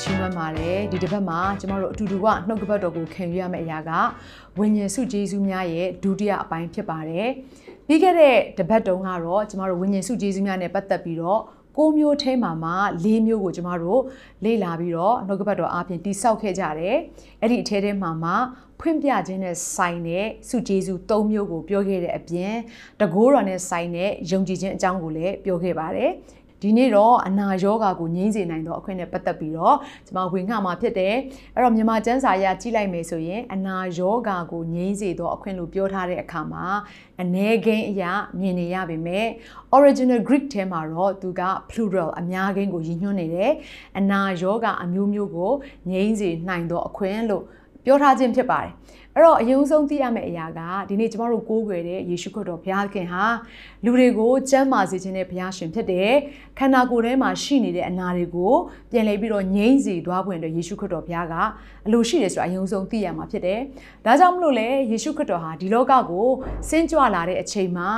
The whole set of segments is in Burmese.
ကျေးဇူးတော်ကိုချီးမွမ်းပါတယ်ဒီတစ်ပတ်မှာကျမတို့အတူတူကနှုတ်ကပတ်တော်ကိုခံယူရမယ့်အရာကဝိညာဉ်စုကျေးဇူးများရဲ့ဒုတိယအပိုင်းဖြစ်ပါတယ်ပြီးခဲ့တဲ့တစ်ပတ်တုန်းကတော့ကျမတို့ဝိညာဉ်စုကျေးဇူးများနဲ့ပတ်သက်ပြီးတော့ကိုးမျိုးထဲမှာမှ၄မျိုးကိုကျမတို့လေ့လာပြီးတော့နှုတ်ကပတ်တော်အားဖြင့်တိဆောက်ခဲ့ကြတယ်အဲ့ဒီအထဲထဲမှာမှဖွင့်ပြခြင်းနဲ့ဆိုင်တဲ့စုကျေးဇူး၃မျိုးကိုပြောခဲ့တဲ့အပြင်တကိုးတော်နဲ့ဆိုင်တဲ့ယုံကြည်ခြင်းအကြောင်းကိုလည်းပြောခဲ့ပါတယ် ဒီနေ့တော့အနာယောဂါကိုငြိမ်းစေနိုင်သောအခွင့်နဲ့ပတ်သက်ပြီးတော့ကျွန်မဝင်ခမှာဖြစ်တယ်အဲ့တော့မြန်မာကျမ်းစာရကြည့်လိုက်မယ်ဆိုရင်အနာယောဂါကိုငြိမ်းစေသောအခွင့်လို့ပြောထားတဲ့အခါမှာအ ਨੇ ကိန်းအရာမြင်နေရပါမယ် original greek ထဲမှာတော့သူက plural အများကိန်းကိုရည်ညွှန်းနေတယ်အနာယောဂါအမျိုးမျိုးကိုငြိမ်းစေနိုင်သောအခွင့်လို့ ပြောထားခြင်းဖြစ်ပါတယ်အဲ့တော့အယုံဆုံးသိရမယ့်အရာကဒီနေ့ကျမတို့ကိုးကွယ်တဲ့ယေရှုခရစ်တော်ဘုရားခင်ဟာလူတွေကိုကျမ်းမာစေခြင်းနဲ့ဘုရားရှင်ဖြစ်တယ်ခန္ဓာကိုယ်ထဲမှာရှိနေတဲ့အနာတွေကိုပြန်လဲပြီးတော့ငြိမ့်စေသွားဖွယ်အတွက်ယေရှုခရစ်တော်ဘုရားကအလိုရှိတယ်ဆိုတာအယုံဆုံးသိရမှာဖြစ်တယ်ဒါကြောင့်မလို့လေယေရှုခရစ်တော်ဟာဒီလောကကိုဆင်းကြွလာတဲ့အချိန်မှာ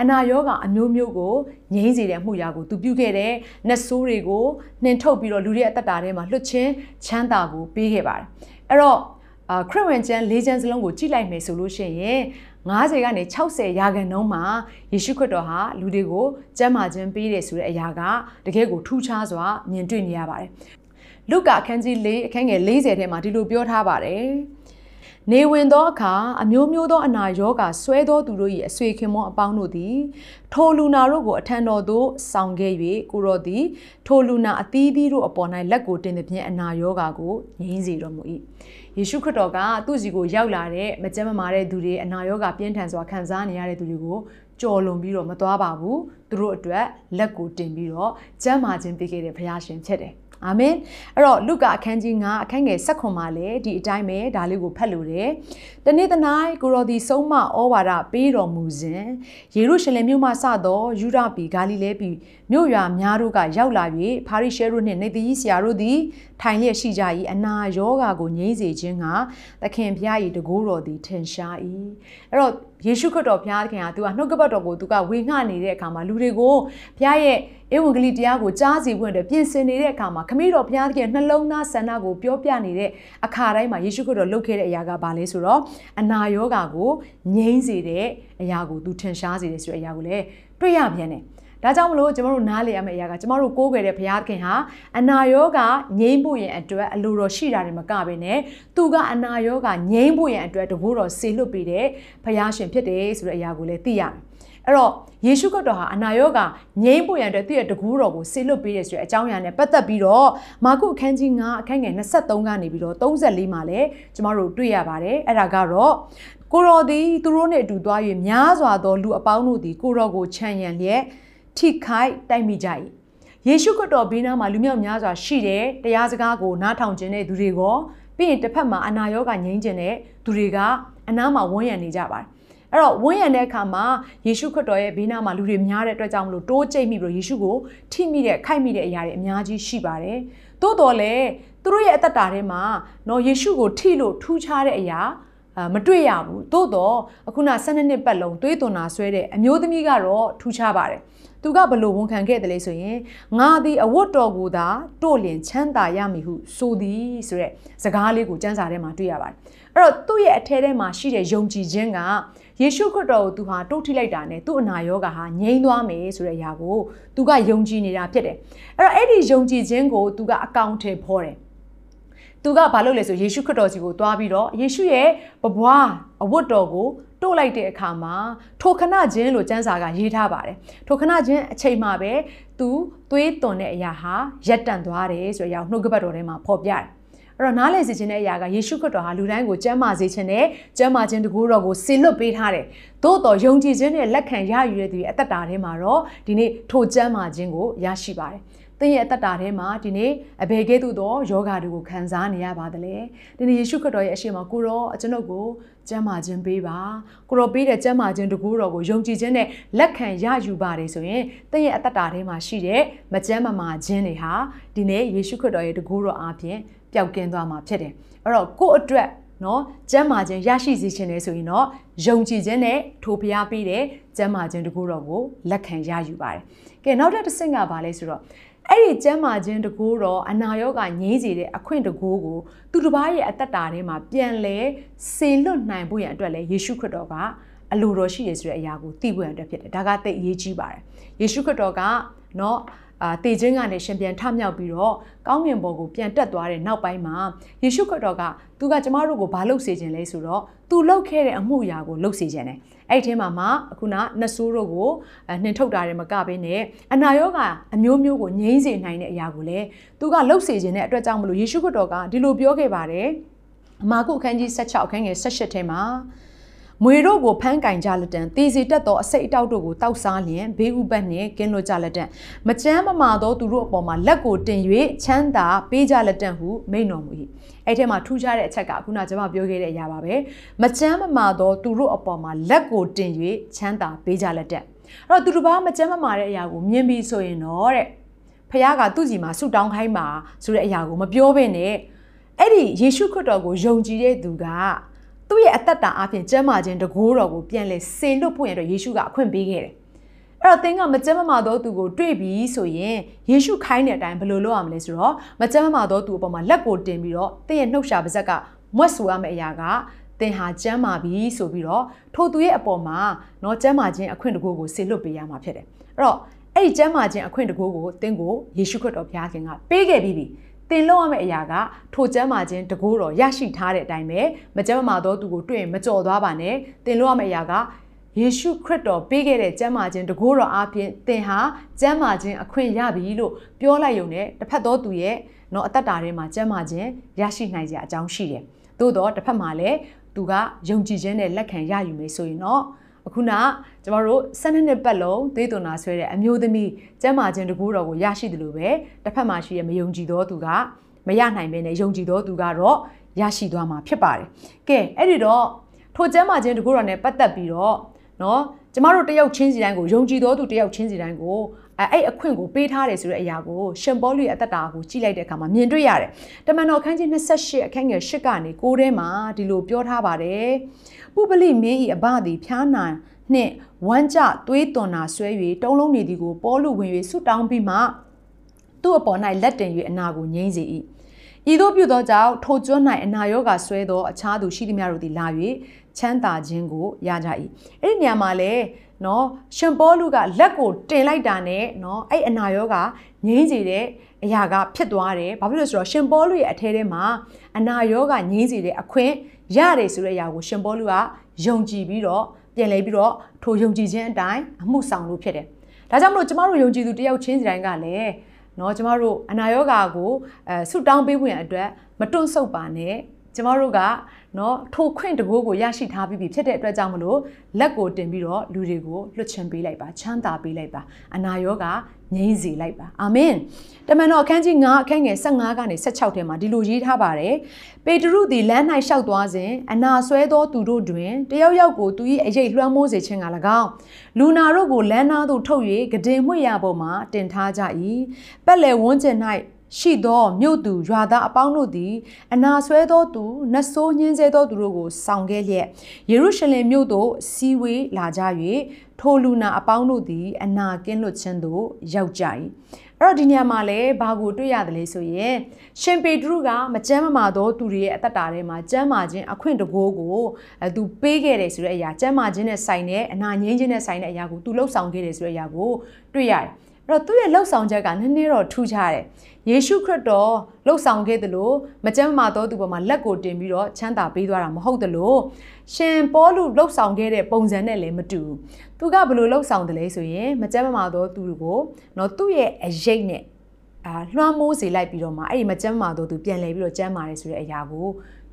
အနာရောဂါအမျိုးမျိုးကိုငြိမ့်စေတဲ့မှုရာကိုသူပြုခဲ့တဲ့နတ်ဆိုးတွေကိုနှင်ထုတ်ပြီးတော့လူတွေရဲ့အသက်တာထဲမှာလွတ်ချင်းချမ်းသာကိုပေးခဲ့ပါတယ်အဲ့တော့အာ ခရစ်ဝင်ကျမ်း၄ကျမ်းစလုံးကိုကြည့်လိုက်မယ်ဆိုလို့ရှိရင်90ကနေ60ရာခိုင်နှုန်းမှာယေရှုခရစ်တော်ဟာလူတွေကိုကျမ်းမာခြင်းပေးတယ်ဆိုတဲ့အရာကတကယ်ကိုထူးခြားစွာမြင်တွေ့နေရပါတယ်။လုကာအခန်းကြီး၄အခန်းငယ်40ထဲမှာဒီလိုပြောထားပါတယ်။နေဝင်သောအခါအမျိုးမျိုးသောအနာရောဂါဆွဲသောသူတို့၏အဆွေခင်မောအပေါင်းတို့သည်ထိုလူနာတို့ကိုအထံတော်သို့ဆောင်ခဲ့၍ကိုရောသည်ထိုလူနာအသီးသီးတို့အပေါ်၌လက်ကိုတင်သည်ဖြင့်အနာရောဂါကိုငြိမ်းစေတော်မူ၏ ယေရှုခရစ်တော်ကသူ့စီကိုရောက်လာတဲ့မကြမ်းမမာတဲ့သူတွေအနာရောဂါပြင်းထန်စွာခံစားနေရတဲ့သူတွေကိုကြော်လွန်ပြီးတော့မသွားပါဘူးသူတို့အတွက်လက်ကိုတင်ပြီးတော့ကျမ်းမာခြင်းပေးခဲ့တဲ့ဘုရားရှင်ဖြစ်တယ် အာမင်အဲ့တော့လုကာအခန်းကြီး9အခန်းငယ်16မှာလည်းဒီအတိုင်းပဲဒါလေးကိုဖတ်လို့တယ်တနေ့တနိုင်ကိုရောဒီဆုံးမဩဝါဒပေးတော်မူစဉ်ယေရုရှလင်မြို့မှစသောယူဒပြည်ဂါလိလဲပြည်မြို့ရွာများတို့ကရောက်လာ၍ဖာရိရှဲတို့နှင့်နေသီးဆရာတို့သည်ထိုင်လျက်ရှိကြ၏အနာယောဂါကိုငြိမ်းစေခြင်းကသခင်ဖျား၏တကိုးတော်သည်ထင်ရှား၏အဲ့တော့ယေရှုခရစ်တော်ဘုရားသခင်ကသူကနှုတ်ကပတ်တော်ကိုသူကဝေငှနေတဲ့အခါမှာလူတွေကိုဘုရားရဲ့ ဧဝံဂေလိတရားကိုကြားစီပွင့်တဲ့ပြင်ဆင်နေတဲ့အခါမှာခမည်းတော်ဘုရားသခင်နှလုံးသားဆန္ဒကိုပြောပြနေတဲ့အခါတိုင်းမှာယေရှုခရစ်တော်လုပ်ခဲ့တဲ့အရာကဘာလဲဆိုတော့အနာယောဂါကိုငြိမ်းစေတဲ့အရာကိုသူထင်ရှားစေတယ်ဆိုတဲ့အရာကိုလည်းတွေ့ရပြန်တယ်ဒါကြောင့်မလို့ကျမတို့နားလည်ရမယ့်အရာကကျမတို့ကိုးကွယ်တဲ့ဘုရားသခင်ဟာအနာရောဂါငြိမ်းဖို့ရန်အတွက်အလိုတော်ရှိတာတွေမကဘဲနဲ့သူကအနာရောဂါငြိမ်းဖို့ရန်အတွက်တဘိုးတော်ဆေလွတ်ပေးတဲ့ဘုရားရှင်ဖြစ်တယ်ဆိုတဲ့အရာကိုလည်းသိရမယ်။ အဲ့တော့ယေရှုခရစ်တော်ဟာအနာရောဂါငြိမ်းဖို့ရန်အတွက်သူ့ရဲ့တကူတော်ကိုဆေလွတ်ပေးတယ်ဆိုတဲ့အကြောင်းအရာနဲ့ပတ်သက်ပြီးတော့မာကုအခန်းကြီး9အခန်းငယ်23ကနေပြီးတော့34မှာလည်းကျမတို့တွေ့ရပါတယ်။အဲ့ဒါကတော့ကိုရောသည်သူတို့နဲ့အတူသွား၍များစွာသောလူအပေါင်းတို့သည်ကိုရောကိုခြံရံလျက်ထိခိုက်တိုက်မိကြ၏ယေရှုခရစ်တော်ဘေးနားမှာလူမျိုးများစွာရှိတယ်တရားစကားကိုနားထောင်ခြင်းတဲ့သူတွေကိုပြီးရင်တစ်ဖက်မှာအနာရောဂါငြိမ်းခြင်းတဲ့သူတွေကအနားမှာဝန်းရံနေကြပါတယ် အဲ့တော့ဝန်းရံတဲ့အခါမှာယေရှုခရစ်တော်ရဲ့ဘေးနားမှာလူတွေများတဲ့အတွက်ကြောင့်မလို့တိုးကျိတ်မိပြီးတော့ယေရှုကိုထိမိတဲ့ခိုက်မိတဲ့အရာတွေအများကြီးရှိပါတယ်။သို့တော်လည်းသူတို့ရဲ့အသက်တာထဲမှာနော်ယေရှုကိုထိလို့ထူးခြားတဲ့အရာအာမတွေ့ရဘူးသို့တော့အခုန12နှစ်ပတ်လုံးသွေးသွန်တာဆွဲတဲ့အမျိုးသမီးကတော့ထူးခြားပါတယ်သူကဘလို့ဝန်ခံခဲ့တယ်လဲဆိုရင်ငါသည်အဝတ်တော်ကိုသာတို့လင်ချမ်းသာရမည်ဟုဆိုသည်ဆိုတဲ့စကားလေးကိုစံစာထဲမှာတွေ့ရပါတယ်အဲ့တော့သူ့ရဲ့အထဲထဲမှာရှိတဲ့ယုံကြည်ခြင်းက ယေရှုခရစ်တော်ကိုသူဟာတိုးထိလိုက်တာနဲ့သူ့အနာရောဂါဟာငြိမ်းသွားမယ်ဆိုတဲ့အရာကိုသူကယုံကြည်နေတာဖြစ်တယ်အဲ့တော့အဲ့ဒီယုံကြည်ခြင်းကိုသူကအကောင့်ထဲဖော်တယ်သူကဘာလုပ်လဲဆိုယေရှုခရစ်တော်ကြီးကိုတွားပြီးတော့ယေရှုရဲ့ပပွားအဝတ်တော်ကိုတိုးလိုက်တဲ့အခါမှာထိုခဏချင်းလို့စံစာကရေးထားပါတယ်ထိုခဏချင်းအချိန်မှပဲသူသွေးသွန်တဲ့အရာဟာရက်တန့်သွားတယ်ဆိုတဲ့အရာနှုတ်ကပတ်တော်ထဲမှာဖော်ပြတယ် အဲ့တော့နားလည်စေခြင်းတဲ့အရာကယေရှုခရစ်တော်ဟာလူတိုင်းကိုကျမ်းမာစေခြင်းနဲ့ကျမ်းမာခြင်းတကူတော်ကိုဆေလွတ်ပေးထားတယ်။သို့တော်ယုံကြည်ခြင်းနဲ့လက်ခံရယူတဲ့သူရဲ့အသက်တာထဲမှာတော့ဒီနေ့ထိုကျမ်းမာခြင်းကိုရရှိပါတယ်။သင်ရဲ့အသက်တာထဲမှာဒီနေ့အဘယ်ကဲ့သို့သောယောဂါတွေကိုခံစားနေရပါသလဲဒီနေ့ယေရှုခရစ်တော်ရဲ့အရှိန်မှာကိုရောကျွန်ုပ်ကိုကျမ်းမာခြင်းပေးပါကိုရောပေးတဲ့ကျမ်းမာခြင်းတကူတော်ကိုယုံကြည်ခြင်းနဲ့လက်ခံရယူပါတယ်ဆိုရင်သင်ရဲ့အသက်တာထဲမှာရှိတဲ့မကျမ်းမမာခြင်းတွေဟာဒီနေ့ယေရှုခရစ်တော်ရဲ့တကူတော်အားဖြင့် ပျောက်ကင်းသွားမှာဖြစ်တယ်အဲ့တော့ကိုယ့်အတွက်နော်ကျမ်းမာခြင်းရရှိစေခြင်းလေဆိုရင်တော့ယုံကြည်ခြင်းနဲ့ထိုဖျားပေးတဲ့ကျမ်းမာခြင်းတကူတော်ကိုလက်ခံရယူပါတယ်။ကဲနောက်တစ်တစ်ဆင့်ကပါလဲဆိုတော့အဲ့ဒီကျမ်းမာခြင်းတကူတော်အနာရောဂါငြိမ်းစေတဲ့အခွင့်တကူကိုသူတစ်ပါးရဲ့အသက်တာထဲမှာပြန်လဲစေလွတ်နိုင်ဖို့ရန်အတွက်လဲယေရှုခရစ်တော်ကအလိုတော်ရှိရဆိုတဲ့အရာကိုသိဖို့ရန်အတွက်ဖြစ်တယ်။ဒါကသိအရေးကြီးပါတယ်။ယေရှုခရစ်တော်ကနော် အာတေခြင်းကနေရှင်ပြန်ထမြောက်ပြီးတော့ကောင်းကင်ဘုံကိုပြန်တက်သွားတဲ့နောက်ပိုင်းမှာယေရှုခရစ်တော်ကသူကကျမတို့ကိုဘာလုပ်စေခြင်းလဲဆိုတော့သူလုပ်ခဲ့တဲ့အမှုရာကိုလုပ်စေခြင်းတယ်အဲ့ဒီထဲမှာမှအခုနနဆိုးတို့ကိုနှင်ထုတ်တာတွေမကဘဲနဲ့အနာရောဂါအမျိုးမျိုးကိုငြိမ်းစေနိုင်တဲ့အရာကိုလည်းသူကလုပ်စေခြင်းတဲ့အတွက်ကြောင့်မလို့ယေရှုခရစ်တော်ကဒီလိုပြောခဲ့ပါတယ်အမာကုအခန်းကြီး16အခန်းငယ်18ထဲမှာ မွေတို့ကိုဖမ်းကင်ကြလက်တံတည်စီတက်သောအစိတ်အတောက်တို့ကိုတောက်စားလျင်ဘေးဥပတ်နှင့်ကင်းလွတ်ကြလက်တံမချမ်းမမာသောသူတို့အပေါ်မှာလက်ကိုတင်၍ချမ်းသာပေးကြလက်တံဟုမိန့်တော်မူ၏အဲ့ထဲမှာထူးခြားတဲ့အချက်ကခုနကျွန်မပြောခဲ့တဲ့အရာပါပဲမချမ်းမမာသောသူတို့အပေါ်မှာလက်ကိုတင်၍ချမ်းသာပေးကြလက်တံအဲ့တော့သူတို့ဘာမချမ်းမမာတဲ့အရာကိုမြင်ပြီးဆိုရင်တော့တဲ့ဖခင်ကသူ့စီမှာဆုတောင်းခိုင်းပါဆိုတဲ့အရာကိုမပြောဘဲနဲ့အဲ့ဒီယေရှုခရစ်တော်ကိုယုံကြည်တဲ့သူက သူ့ရဲ့အသက်တာအပြင်ကျမ်းမာခြင်းတကိုးတော်ကိုပြန်လဲစေလွတ်ဖို့ရတော့ယေရှုကအခွင့်ပေးခဲ့တယ်။အဲ့တော့သင်ကမကြမ်းမမာသောသူကိုတွေ့ပြီဆိုရင်ယေရှုခိုင်းတဲ့အတိုင်းဘယ်လိုလုပ်ရမလဲဆိုတော့မကြမ်းမမာသောသူအပေါ်မှာလက်ကိုတင်ပြီးတော့သင်ရဲ့နှုတ်ရှာပါဇက်ကမွတ်ဆူရမယ့်အရာကသင်ဟာကျမ်းမာပြီဆိုပြီးတော့ထိုသူရဲ့အပေါ်မှာနော်ကျမ်းမာခြင်းအခွင့်တကိုးကိုစေလွတ်ပေးရမှာဖြစ်တယ်။အဲ့တော့အဲ့ဒီကျမ်းမာခြင်းအခွင့်တကိုးကိုသင်ကိုယေရှုခရစ်တော်ဘုရားခင်ကပေးခဲ့ပြီးပြီ သင်လုပ်ရမယ့်အရာကထိုကျမ်းမာခြင်းတကိုးတော်ရရှိထားတဲ့အတိုင်းပဲမကျမ်းမာသောသူကိုတွေ့ရင်မကြော်သွားပါနဲ့သင်လုပ်ရမယ့်အရာကယေရှုခရစ်တော်ပေးခဲ့တဲ့ကျမ်းမာခြင်းတကိုးတော်အပြင်သင်ဟာကျမ်းမာခြင်းအခွင့်ရပြီလို့ပြောလိုက်ရုံနဲ့တစ်ဖက်သောသူရဲ့နော်အသက်တာထဲမှာကျမ်းမာခြင်းရရှိနိုင်ကြအကြောင်းရှိတယ်။သို့တော့တစ်ဖက်မှာလည်းသူကယုံကြည်ခြင်းနဲ့လက်ခံရယူမယ်ဆိုရင်တော့ အခုနကျမတို့12နှစ်ပတ်လုံးသွေးသွန်နာဆွဲတဲ့အမျိုးသမီးကျမ်းမာခြင်းတကူတော်ကိုရရှိတယ်လို့ပဲတစ်ဖက်မှာရှိတဲ့မယုံကြည်သောသူကမရနိုင်ဘဲနဲ့ယုံကြည်သောသူကတော့ရရှိသွားမှာဖြစ်ပါတယ်။ကဲအဲ့ဒီတော့ထိုကျမ်းမာခြင်းတကူတော်နဲ့ပတ်သက်ပြီးတော့နော်ကျမတို့တယောက်ချင်းစီတိုင်းကိုယုံကြည်သောသူတယောက်ချင်းစီတိုင်းကို အဲအဲ့အခွင့်ကိုပေးထားတယ်ဆိုတဲ့အရာကိုရှင်ပေါလုရဲ့အသက်တာကိုကြည့်လိုက်တဲ့အခါမှာမြင်တွေ့ရတယ်။တမန်တော်ခန်းကြီး28အခန်းငယ်8ကနေ9ထဲမှာဒီလိုပြောထားပါတယ်။ပုပလိမင်း၏အဘသည်ဖျားနာနှင့်ဝမ်းကြသွေးသွန်နာဆွဲ၍တုံးလုံးနေသည်ကိုပေါ်လူဝင်၍ဆုတောင်းပြီးမှသူ့အပေါ်၌လက်တင်၍အနာကိုငြိမ့်စေ၏။ဤသို့ပြုသောကြောင့်ထိုကျွန်း၌အနာရောဂါဆွဲသောအခြားသူရှိသမျှတို့သည်လာ၍ချမ်းသာခြင်းကိုရကြ၏။အဲ့ဒီနေရာမှာလည်း နော်ရှင်ပေါလုကလက်ကိုတင်လိုက်တာနဲ့နော်အဲ့အနာရောဂါငြိမ့်စေတဲ့အရာကဖြစ်သွားတယ်ဘာဖြစ်လို့ဆိုတော့ရှင်ပေါလုရဲ့အထဲထဲမှာအနာရောဂါငြိမ့်စေတဲ့အခွင့်ရတယ်ဆိုတဲ့အရာကိုရှင်ပေါလုကယုံကြည်ပြီးတော့ပြန်လဲပြီးတော့ထိုယုံကြည်ခြင်းအတိုင်းအမှုဆောင်လို့ဖြစ်တယ်ဒါကြောင့်မလို့ကျမတို့ယုံကြည်သူတယောက်ချင်းစီတိုင်းကလည်းနော်ကျမတို့အနာရောဂါကိုအဲဆုတောင်းပေးဖို့ရန်အတွက်မတွန့်ဆုတ်ပါနဲ့ကျမတို့က နော်ထိုခွင့်တကိုးကိုရရှိထားပြီးပြီဖြစ်တဲ့အတွက်ကြောင့်မလို့လက်ကိုတင်ပြီးတော့လူတွေကိုလွတ်ချင်ပေးလိုက်ပါချမ်းသာပေးလိုက်ပါအနာရောဂါငြိမ်းစေလိုက်ပါအာမင်တမန်တော်အခန်းကြီး9အခန်းငယ်15ကနေ16ထဲမှာဒီလိုရေးထားပါတယ်ပေတရုသည်လမ်း၌လျှောက်သွားစဉ်အနာဆွဲသောသူတို့တွင်တယောက်ယောက်ကိုသူ၏အရေးလွှမ်းမိုးစေခြင်းက၎င်းလူနာတို့ကိုလမ်းနာသို့ထုတ်၍ဂဒင်မွေရပေါ်မှတင်ထားကြ၏ပက်လယ်ဝန်းကျင်၌ ရှိသောမြို့သူရွာသားအပေါင်းတို့သည် အနာဆွဲသောသူနတ်ဆိုးညင်းဆဲသောသူတို့ကိုဆောင်ခဲ့လျက်ယေရုရှလင်မြို့သို့စီဝေးလာကြ၍ထိုလူနာအပေါင်းတို့သည် အနာကင်းလွတ်ခြင်းသို့ရောက်ကြ၏အဲ့တော့ဒီနေရာမှာလည်းဘာကိုတွေ့ရတယ်လဲဆိုရင်ရှင်ပေတရုကမကြမ်းမမာသောသူတွေရဲ့အသက်တာထဲမှာကြမ်းမာခြင်းအခွင့်တကိုးကိုအဲသူပေးခဲ့တယ်ဆိုတဲ့အရာကြမ်းမာခြင်းနဲ့ဆိုင်တဲ့အနာငြိမ်းခြင်းနဲ့ဆိုင်တဲ့အရာကိုသူလှုပ်ဆောင်ခဲ့တယ်ဆိုတဲ့အရာကိုတွေ့ရတယ်အဲ့ တော့သူ့ရဲ့လှုပ်ဆောင်ချက်ကနည်းနည်းတော့ထူးခြားတယ်ယေရှုခရစ်တော်လှုပ်ဆောင်ခဲ့တယ်လို့မကြမ်းမာသောသူပေါ်မှာလက်ကိုတင်ပြီးတော့ချမ်းသာပေးသွားတာမဟုတ်တယ်လို့ရှင်ပေါလုလှုပ်ဆောင်ခဲ့တဲ့ပုံစံနဲ့လည်းမတူဘူးသူကဘယ်လိုလှုပ်ဆောင်တယ်လဲဆိုရင်မကြမ်းမာသောသူကိုနော်သူ့ရဲ့အရေးနဲ့အာလွှမ်းမိုးစေလိုက်ပြီးတော့မှအဲ့ဒီမကြမ်းမာသောသူပြန်လဲပြီးတော့ကြမ်းမာတယ်ဆိုတဲ့အရာကို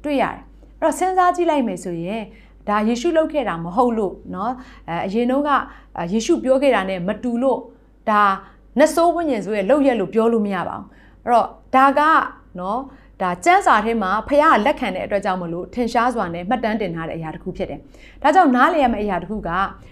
တွေ့ရတယ်အဲ့တော့စဉ်းစားကြည့်လိုက်မယ်ဆိုရင်ဒါယေရှုလုပ်ခဲ့တာမဟုတ်လို့เนาะအဲအရင်တော့ကယေရှုပြောခဲ့တာ ਨੇ မတူလို့ ဒါနတ်ဆိုးဝိညာဉ်ဆိုရဲ့လောက်ရက်လို့ပြောလို့မရပါဘူးအဲ့တော့ဒါကနော်ဒါစံစာထဲမှာဖះကလက်ခံတဲ့အတွက်ကြောင့်မလို့ထင်ရှားစွာနဲ့မှတ်တမ်းတင်ထားတဲ့အရာတစ်ခုဖြစ်တယ်။ဒါကြောင့်နားလည်ရမယ့်အရာတစ်ခုက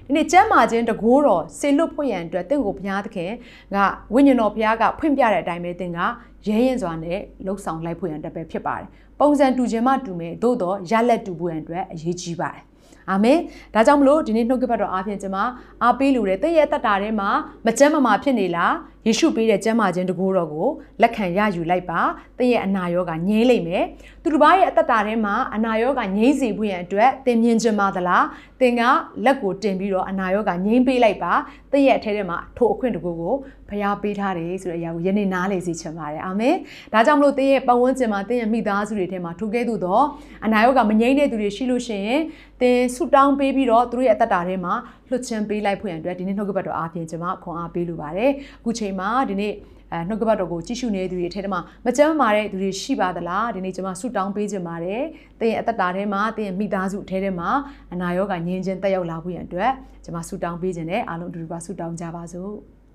ဒီနေ့ကျမ်းမာခြင်းတကိုးတော်ဆေလွတ်ဖွင့်ရန်အတွက်တင့်ကိုဘုရားသခင်ကဝိညာဉ်တော်ဘုရားကဖွင့်ပြတဲ့အတိုင်းပဲသင်ကရဲရင်စွာနဲ့လှုပ်ဆောင်လိုက်ဖွင့်ရန်အတွက်ပဲဖြစ်ပါတယ်။ပုံစံတူခြင်းမှတူမယ်သို့တော့ရလက်တူဖို့ရန်အတွက်အရေးကြီးပါတယ် အာမင်ဒါကြောင့်မလို့ဒီနေ့နှုတ်ကပတ်တော်အားဖြင့်ကျွန်မအားပေးလို့တဲ့တည့်ရဲ့တက်တာထဲမှာမကြမ်းမမာဖြစ်နေလားယေရှုပေးတဲ့ကျမ်းမာခြင်းတကူတော်ကိုလက်ခံရယူလိုက်ပါတည့်ရဲ့အနာရောဂါငြိမ်းလိမ့်မယ်သူတစ်ပါးရဲ့အသက်တာထဲမှာအနာရောဂါငြိမ်းစေဖို့ရန်အတွက်သင်မြင်ချင်ပါသလားသင်ကလက်ကိုတင်ပြီးတော့အနာရောဂါငြိမ်းပေးလိုက်ပါတည့်ရဲ့အထဲထဲမှာထိုအခွင့်တကူကိုဖျားပေးထားတယ်ဆိုတဲ့အရာကိုယနေ့နားလည်စေချင်ပါတယ်အာမင်ဒါကြောင့်မလို့သင်ရဲ့ပတ်ဝန်းကျင်မှာသင်ရဲ့မိသားစုတွေထဲမှာထိုကဲ့သို့သောအနာရောဂါမငြိမ်းတဲ့သူတွေရှိလို့ရှိရင် သင်ဆူတောင်းပေးပြီးတော့သူတို့ရဲ့အသက်တာထဲမှာလွတ်ချင်ပေးလိုက်ဖွင့်ရန်အတွက်ဒီနေ့နှုတ်ကပတ်တော်အားဖြင့်ကျွန်မခွန်အားပေးလိုပါတယ်အခုချိန်မှာဒီနေ့အဲနှုတ်ကပတ်တော်ကိုကြည့်ရှုနေတဲ့သူတွေအထက်မှာမကြမ်းမာတဲ့သူတွေရှိပါသလားဒီနေ့ကျွန်မဆုတောင်းပေးခြင်းပါတယ်။သင်ရဲ့အသက်တာထဲမှာသင်ရဲ့မိသားစုအထက်ထဲမှာအနာရောဂါငြိမ်းခြင်းတက်ရောက်လာဖို့ရန်အတွက်ကျွန်မဆုတောင်းပေးခြင်းနဲ့အားလုံးအတူတူပါဆုတောင်းကြပါစို့။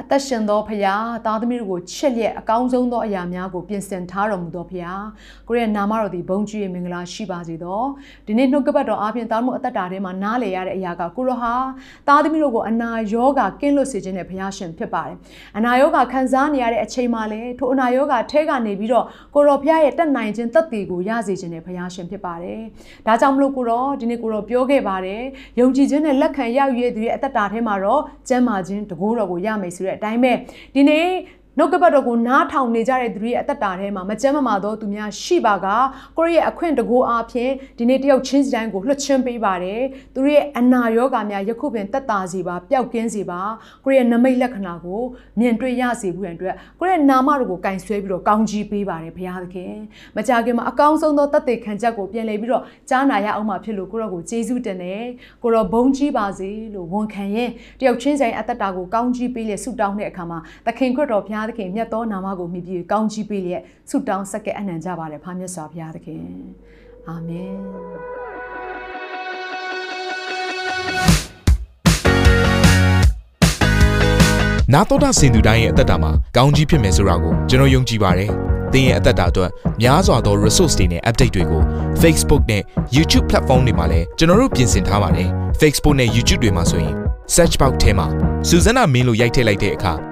အသက်ရှင်သောဖရာသားသမီးတို့ကိုချစ်လျက်အကောင်းဆုံးသောအရာများကိုပြင်ဆင်ထားတော်မူသောဖရာကိုရဲ့နာမတော်သည်ဘုန်းကြီးရဲ့မင်္ဂလာရှိပါစေသောဒီနေ့နှုတ်ကပတ်တော်အားဖြင့်သားမှုအသက်တာထဲမှာနားလည်ရတဲ့အရာကကိုရဟာသားသမီးတို့ကိုအနာရောဂါကင်းလွတ်စေခြင်းနဲ့ဖရာရှင်ဖြစ်ပါတယ်အနာရောဂါခံစားနေရတဲ့အချိန်မှာလည်းထိုအနာရောဂါထဲကနေပြီးတော့ကိုရောဖရာရဲ့တက်နိုင်ခြင်းသက်သေကိုရစေခြင်းနဲ့ဖရာရှင်ဖြစ်ပါတယ်ဒါကြောင့်မလို့ကိုရောဒီနေ့ကိုရောပြောခဲ့ပါတယ်ယုံကြည်ခြင်းနဲ့လက်ခံရယူရတဲ့အသက်တာထဲမှာတော့ကျမ်းမာခြင်းတကိုးတော်ကိုရမယ်ဆိုတဲ့အတိုင်းပဲဒီနေ့ နှုတ်ကပတ်တော်ကိုနားထောင်နေကြတဲ့သူတွေရဲ့အသက်တာထဲမှာမကြမ်းမမာသောသူများရှိပါကကိုယ့်ရဲ့အခွင့်တကူအားဖြင့်ဒီနေ့တယောက်ချင်းစီတိုင်းကိုလွှတ်ချင်းပေးပါတယ်သူတို့ရဲ့အနာရောဂါများယခုပင်တက်တာစီပါပျောက်ကင်းစီပါကိုယ့်ရဲ့နမိတ်လက္ခဏာကိုမြင်တွေ့ရစေဖို့ရန်အတွက်ကိုယ့်ရဲ့နာမတော်ကိုကင်ဆွဲပြီးတော့ကောင်းကြီးပေးပါတယ်ဘုရားသခင်မကြခင်မှာအကောင်းဆုံးသောတသက်ခံချက်ကိုပြန်လည်ပြီးတော့ကြားနာရအောင်မှာဖြစ်လို့ကိုရောကိုကျေးဇူးတင်တယ်ကိုရောဘုန်းကြီးပါစေလို့ဝန်ခံရင်တယောက်ချင်းဆိုင်အသက်တာကိုကောင်းကြီးပေးလေဆုတောင်းတဲ့အခါမှာသခင်ခရစ်တော်ဘုရားရားသခင်မြတ်သောနာမကိုမြည်ပြီးကောင်းချီးပေးလျက်ဆုတောင်းဆက်ကဲအနံကြပါတယ်ဖာမြတ်စွာဘုရားသခင်အာမင်နာတော်တာစင်သူတိုင်းရဲ့အသက်တာမှာကောင်းကြီးဖြစ်မယ်ဆိုတာကိုကျွန်တော်ယုံကြည်ပါတယ်။သင်ရဲ့အသက်တာအတွက်များစွာသော resource တွေနဲ့ update တွေကို Facebook နဲ့ YouTube platform တွေမှာလည်းကျွန်တော်တို့ပြင်ဆင်ထားပါတယ်။ Facebook နဲ့ YouTube တွေမှာဆိုရင် search box ထဲမှာ Susanna မင်းလို့ရိုက်ထည့်လိုက်တဲ့အခါ